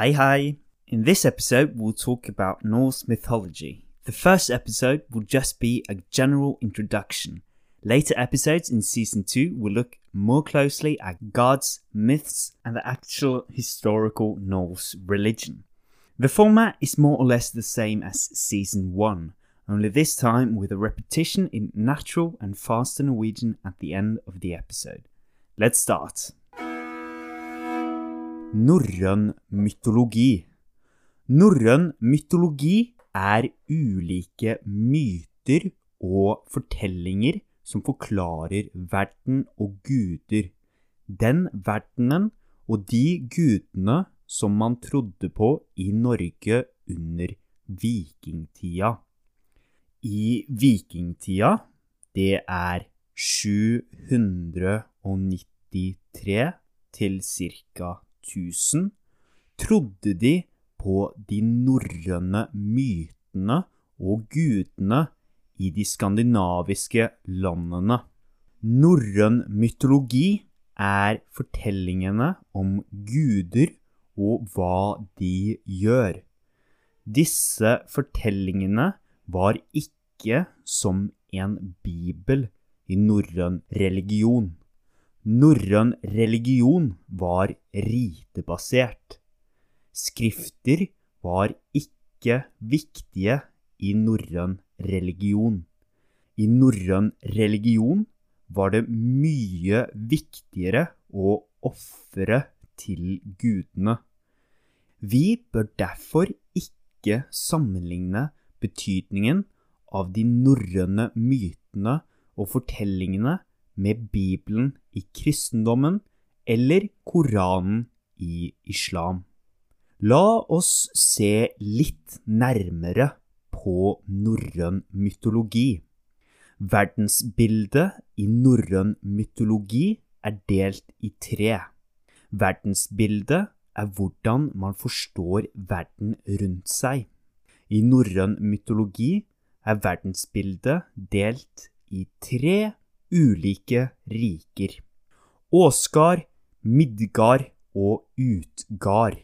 Hi, hi. In this episode, we'll talk about Norse mythology. The first episode will just be a general introduction. Later episodes in season 2 will look more closely at gods, myths, and the actual historical Norse religion. The format is more or less the same as season 1, only this time with a repetition in natural and faster Norwegian at the end of the episode. Let's start. Norrøn mytologi. Norrøn mytologi er ulike myter og fortellinger som forklarer verden og guder. Den verdenen og de gudene som man trodde på i Norge under vikingtida. I vikingtida, det er 793 til ca. 1000, trodde de på de norrøne mytene og gudene i de skandinaviske landene. Norrøn mytologi er fortellingene om guder og hva de gjør. Disse fortellingene var ikke som en bibel i norrøn religion. Norrøn religion var ritebasert. Skrifter var ikke viktige i norrøn religion. I norrøn religion var det mye viktigere å ofre til gudene. Vi bør derfor ikke sammenligne betydningen av de norrøne mytene og fortellingene med Bibelen i kristendommen eller Koranen i islam. La oss se litt nærmere på norrøn mytologi. Verdensbildet i norrøn mytologi er delt i tre. Verdensbildet er hvordan man forstår verden rundt seg. I norrøn mytologi er verdensbildet delt i tre ulike riker. Åsgard, Midgard og Utgard.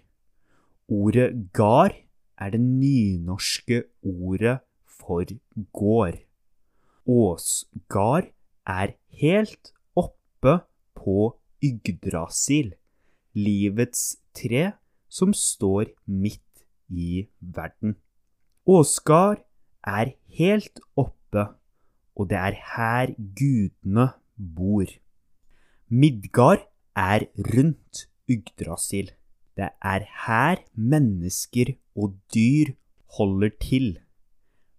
Ordet gard er det nynorske ordet for gård. Åsgard er helt oppe på Yggdrasil, livets tre som står midt i verden. Åsgard er helt oppe, og det er her gudene bor. Midgard er rundt Yggdrasil. Det er her mennesker og dyr holder til.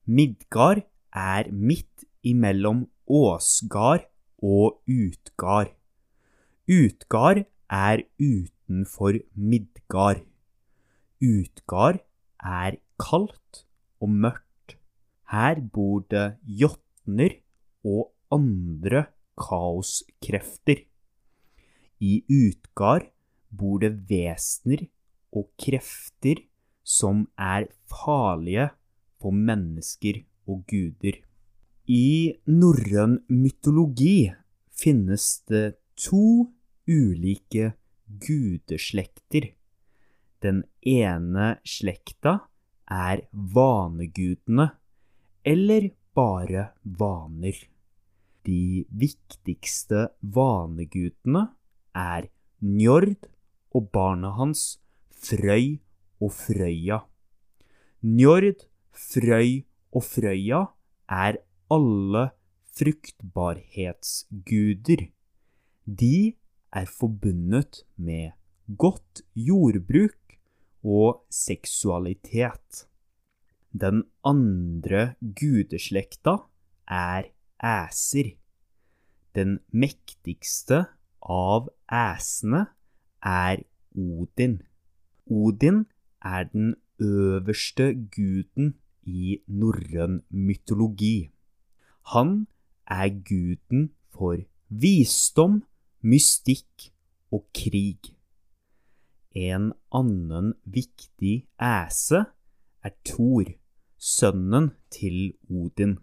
Midgard er midt imellom Åsgard og Utgard. Utgard er utenfor Midgard. Utgard er kaldt og mørkt. Her bor det jotner og andre kaoskrefter. I Utgard bor det vesener og krefter som er farlige for mennesker og guder. I norrøn mytologi finnes det to ulike gudeslekter. Den ene slekta er vanegudene, eller bare vaner. De viktigste vanegudene er Njord og barna hans Frøy og Frøya. Njord, Frøy og Frøya er alle fruktbarhetsguder. De er forbundet med godt jordbruk og seksualitet. Den andre gudeslekta er æser. Den mektigste av æsene er Odin. Odin er den øverste guden i norrøn mytologi. Han er guden for visdom, mystikk og krig. En annen viktig æse er Thor, sønnen til Odin.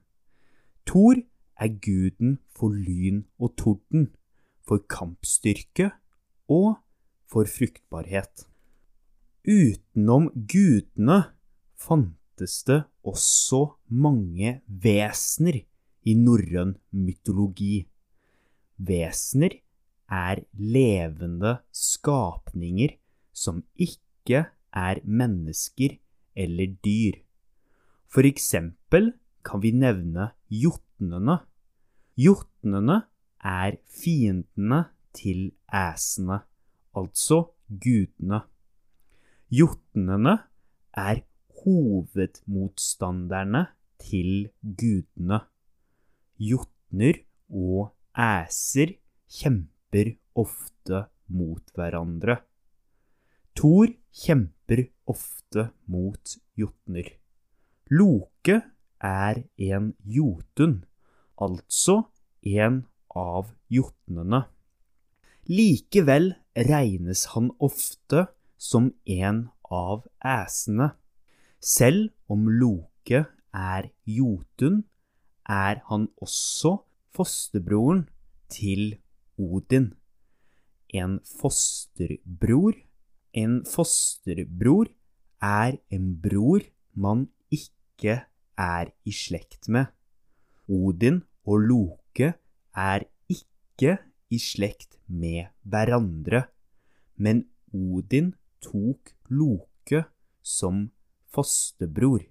Thor er guden for lyn og torden, for kampstyrke og for fruktbarhet. Utenom gudene fantes det også mange vesener i norrøn mytologi. Vesener er levende skapninger som ikke er mennesker eller dyr. For eksempel kan vi nevne jotnene. Jotnene er fiendene til æsene, altså gudene. Jotnene er hovedmotstanderne til gudene. Jotner og æser kjemper ofte mot hverandre. Thor kjemper ofte mot jotner. Loke er en jotun, altså en av jotnene. Likevel regnes han ofte som en av æsene. Selv om Loke er jotun, er han også fosterbroren til Odin. En fosterbror En fosterbror er en bror man ikke er i slekt med. Odin og Loke er ikke i slekt med hverandre, men Odin tok Loke som fosterbror.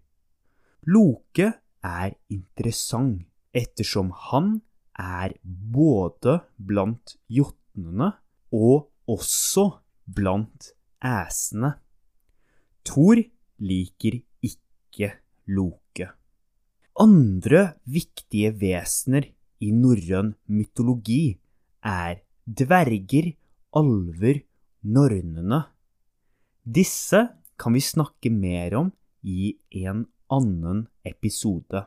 Loke er interessant ettersom han er både blant jotnene og også blant æsene. Thor liker ikke Loke. Andre viktige vesener i norrøn mytologi er dverger, alver, nornene. Disse kan vi snakke mer om i en annen episode.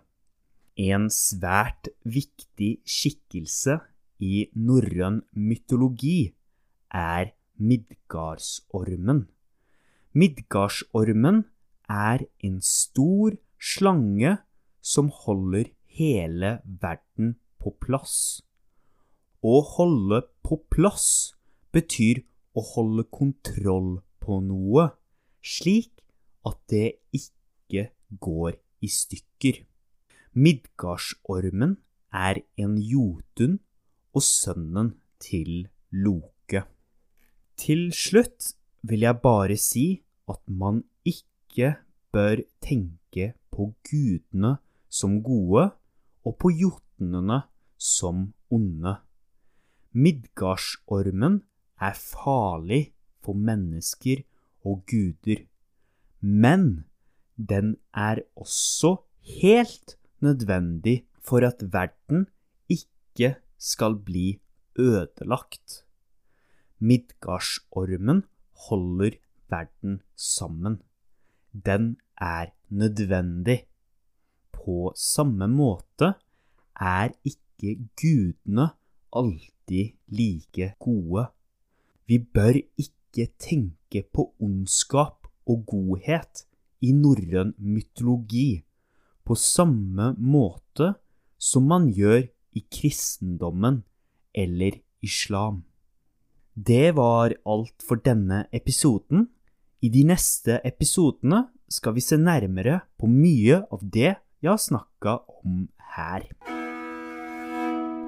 En svært viktig skikkelse i norrøn mytologi er Midgardsormen. Midgardsormen er en stor slange som holder hele verden på plass. Å holde på plass betyr å holde kontroll på noe, slik at det ikke går i stykker. Midgardsormen er en jotun og sønnen til Loke. Til slutt vil jeg bare si at man ikke bør tenke på gudene som gode og på jotnene som onde. Midgardsormen er farlig for mennesker og guder, men den er også helt nødvendig for at verden ikke skal bli ødelagt. Midgardsormen holder verden sammen. Den er nødvendig. På samme måte er ikke gudene alltid like gode. Vi bør ikke tenke på ondskap og godhet i norrøn mytologi på samme måte som man gjør i kristendommen eller islam. Det var alt for denne episoden. I de neste episodene skal vi se nærmere på mye av det jeg har snakka om her.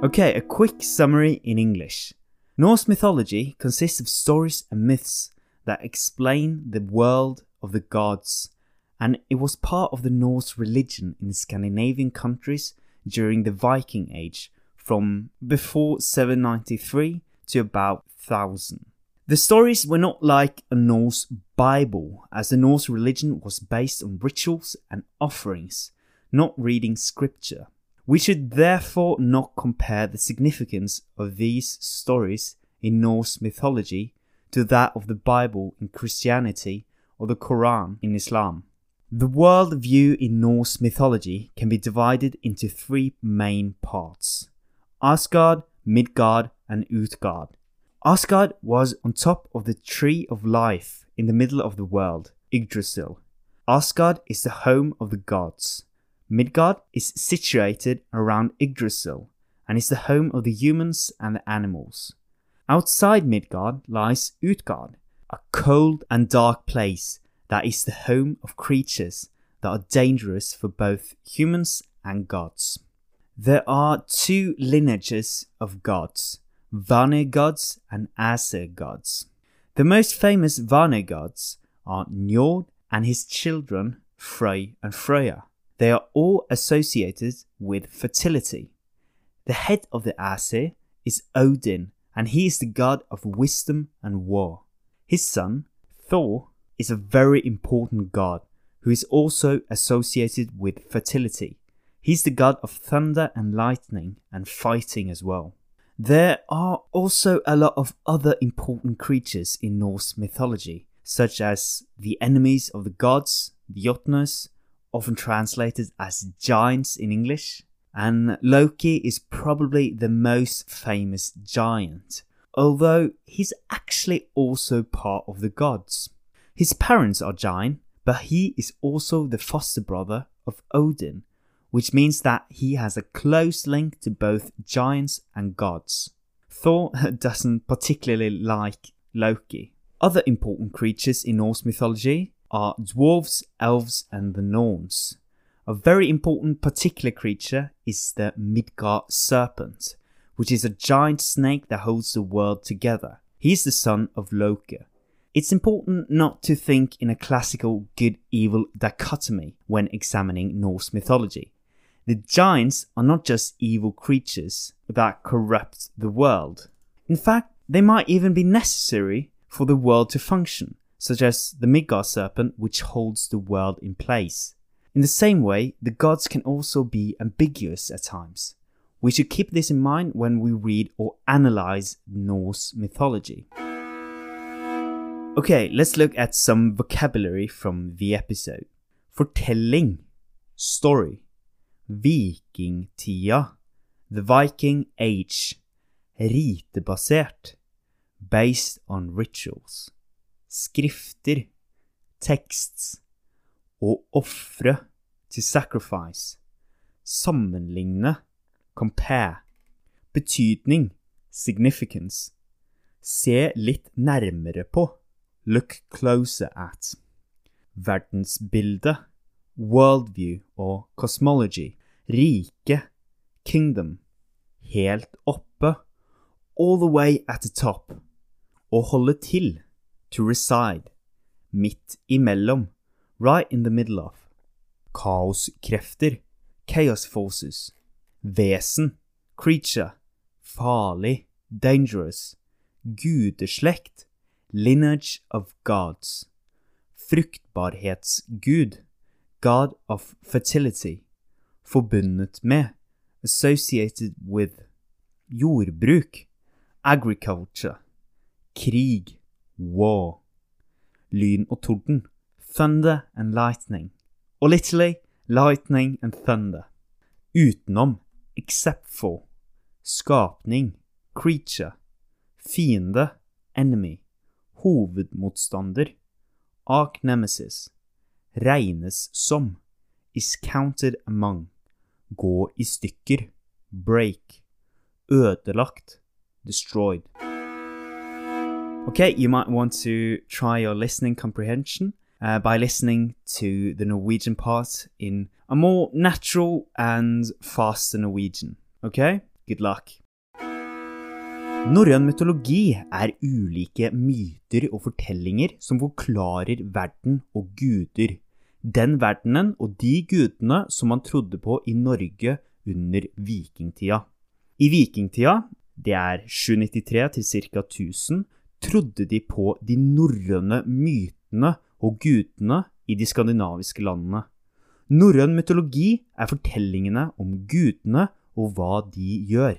Okay, a quick summary in English. Norse mythology consists of stories and myths that explain the world of the gods, and it was part of the Norse religion in the Scandinavian countries during the Viking Age from before 793 to about 1000. The stories were not like a Norse Bible, as the Norse religion was based on rituals and offerings, not reading scripture. We should therefore not compare the significance of these stories in Norse mythology to that of the Bible in Christianity or the Quran in Islam. The world view in Norse mythology can be divided into three main parts Asgard, Midgard, and Utgard. Asgard was on top of the tree of life in the middle of the world, Yggdrasil. Asgard is the home of the gods. Midgard is situated around Yggdrasil and is the home of the humans and the animals. Outside Midgard lies Utgard, a cold and dark place that is the home of creatures that are dangerous for both humans and gods. There are two lineages of gods Vanir gods and Aesir gods. The most famous Vanir gods are Njord and his children Frey and Freya. They are all associated with fertility. The head of the Aesir is Odin, and he is the god of wisdom and war. His son, Thor, is a very important god who is also associated with fertility. He's the god of thunder and lightning and fighting as well. There are also a lot of other important creatures in Norse mythology, such as the enemies of the gods, the Jotnars, often translated as giants in English, and Loki is probably the most famous giant, although he's actually also part of the gods. His parents are giants, but he is also the foster brother of Odin, which means that he has a close link to both giants and gods. Thor doesn't particularly like Loki. Other important creatures in Norse mythology are dwarves, elves, and the Norns. A very important particular creature is the Midgard serpent, which is a giant snake that holds the world together. He is the son of Loki. It's important not to think in a classical good evil dichotomy when examining Norse mythology. The giants are not just evil creatures that corrupt the world. In fact, they might even be necessary for the world to function, such as the Midgard serpent, which holds the world in place. In the same way, the gods can also be ambiguous at times. We should keep this in mind when we read or analyze Norse mythology. Okay, let's look at some vocabulary from the episode. Fortelling, story. Vikingtida, The Viking Age, ritebasert, based on rituals, skrifter, texts, og ofre, to sacrifice, sammenligne, compare, betydning, significance, se litt nærmere på, look closer at, verdensbilde, worldview og cosmology, rike, kingdom, helt oppe, all the way at the top, å holde til, to reside, midt imellom, right in the middle of, kaoskrefter, chaos forces, vesen, creature, farlig, dangerous, gudeslekt, lineage of gods, fruktbarhetsgud, god of fertility, forbundet med, associated with, jordbruk, agriculture, krig, war, lyn og torden, thunder and lightning, og literally lightning and thunder, utenom, except for, skapning, creature, fiende, enemy, hovedmotstander, ark nemesis, regnes som, is counted among, gå i stykker, break, ødelagt, destroyed. Okay, you might want to try your listening comprehension uh, by listening to the Norwegian part in a more natural and faster Norwegian. Okay? Good luck. Norrøn mytologi er ulike myter og fortellinger som forklarer verden og guder. Den verdenen og de gudene som man trodde på i Norge under vikingtida. I vikingtida, det er 793 til ca. 1000, trodde de på de norrøne mytene og gudene i de skandinaviske landene. Norrøn mytologi er fortellingene om gudene og hva de gjør.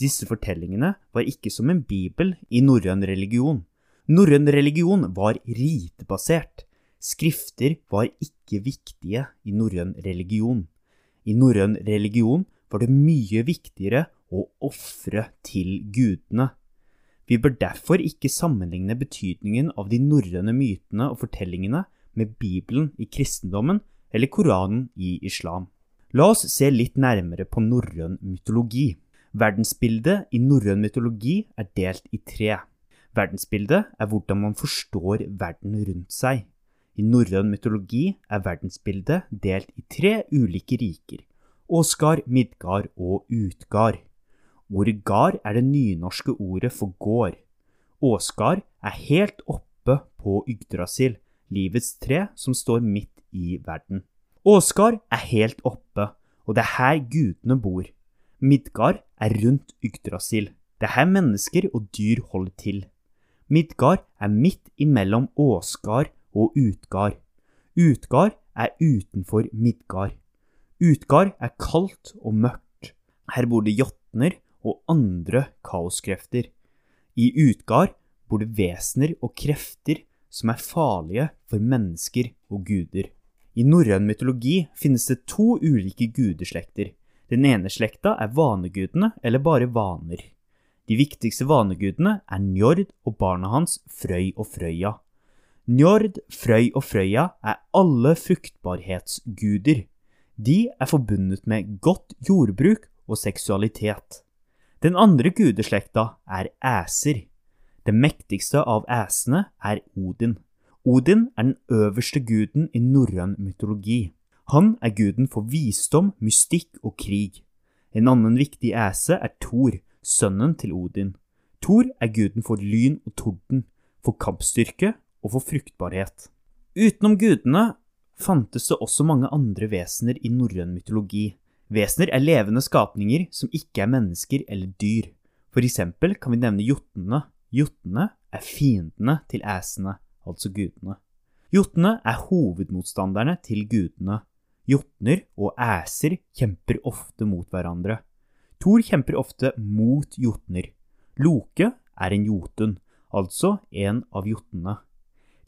Disse fortellingene var ikke som en bibel i norrøn religion. Norrøn religion var ritebasert. Skrifter var ikke viktige i norrøn religion. I norrøn religion var det mye viktigere å ofre til gudene. Vi bør derfor ikke sammenligne betydningen av de norrøne mytene og fortellingene med Bibelen i kristendommen eller Koranen i islam. La oss se litt nærmere på norrøn mytologi. Verdensbildet i norrøn mytologi er delt i tre. Verdensbildet er hvordan man forstår verden rundt seg. I norrøn mytologi er verdensbildet delt i tre ulike riker. Åsgard, Midgard og Utgard. Ordet gard er det nynorske ordet for gård. Åsgard er helt oppe på Yggdrasil, livets tre som står midt i verden. Åsgard er helt oppe, og det er her gudene bor. Midgard er rundt Yggdrasil. Det er her mennesker og dyr holder til. Midgard er midt imellom Åsgard og Utgard. Utgard er utenfor Midgard. Utgard er kaldt og mørkt. Her bor det jotner og andre kaoskrefter. I Utgard bor det vesener og krefter som er farlige for mennesker og guder. I norrøn mytologi finnes det to ulike gudeslekter. Den ene slekta er vanegudene, eller bare vaner. De viktigste vanegudene er Njord og barna hans Frøy og Frøya. Njord, Frøy og Frøya er alle fruktbarhetsguder. De er forbundet med godt jordbruk og seksualitet. Den andre gudeslekta er æser. Den mektigste av æsene er Odin. Odin er den øverste guden i norrøn mytologi. Han er guden for visdom, mystikk og krig. En annen viktig æse er Thor, sønnen til Odin. Thor er guden for lyn og torden, for kampstyrke og for fruktbarhet. Utenom gudene fantes det også mange andre vesener i norrøn mytologi. Vesener er levende skapninger som ikke er mennesker eller dyr. For eksempel kan vi nevne jotnene. Jotnene er fiendene til æsene, altså gudene. Jotnene er hovedmotstanderne til gudene. Jotner og æser kjemper ofte mot hverandre. Thor kjemper ofte mot jotner. Loke er en jotun, altså en av jotnene.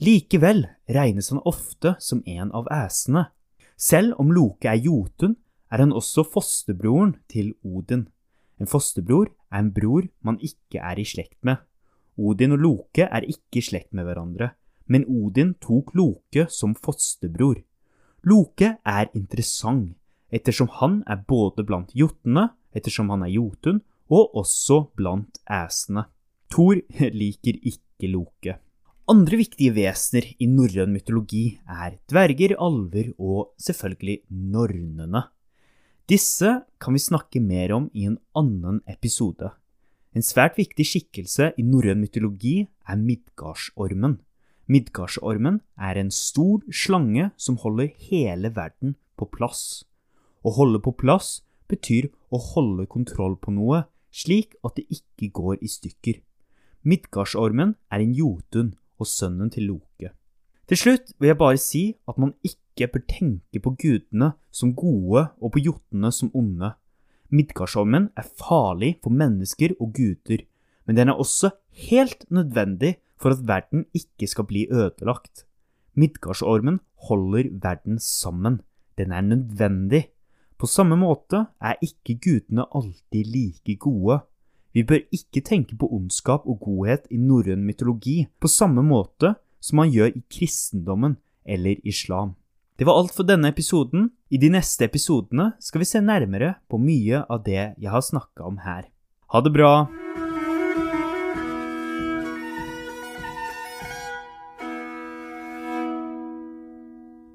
Likevel regnes han ofte som en av æsene. Selv om Loke er jotun, er han også fosterbroren til Odin. En fosterbror er en bror man ikke er i slekt med. Odin og Loke er ikke i slekt med hverandre, men Odin tok Loke som fosterbror. Loke er interessant, ettersom han er både blant jotnene ettersom han er jotun, og også blant æsene. Thor liker ikke Loke. Andre viktige vesener i norrøn mytologi er dverger, alver og selvfølgelig nornene. Disse kan vi snakke mer om i en annen episode. En svært viktig skikkelse i norrøn mytologi er Midgardsormen. Midgardsormen er en stor slange som holder hele verden på plass. Å holde på plass betyr å holde kontroll på noe, slik at det ikke går i stykker. Midgardsormen er en jotun og sønnen til Loke. Til slutt vil jeg bare si at man ikke bør tenke på gudene som gode og på jotnene som onde. Midgardsormen er farlig for mennesker og guder, men den er også helt nødvendig for at verden ikke skal bli ødelagt. Midgardsormen holder verden sammen. Den er nødvendig på samme måte er ikke gudene alltid like gode. Vi bør ikke tenke på ondskap og godhet i norrøn mytologi på samme måte som man gjør i kristendommen eller islam. Det var alt for denne episoden. I de neste episodene skal vi se nærmere på mye av det jeg har snakka om her. Ha det bra!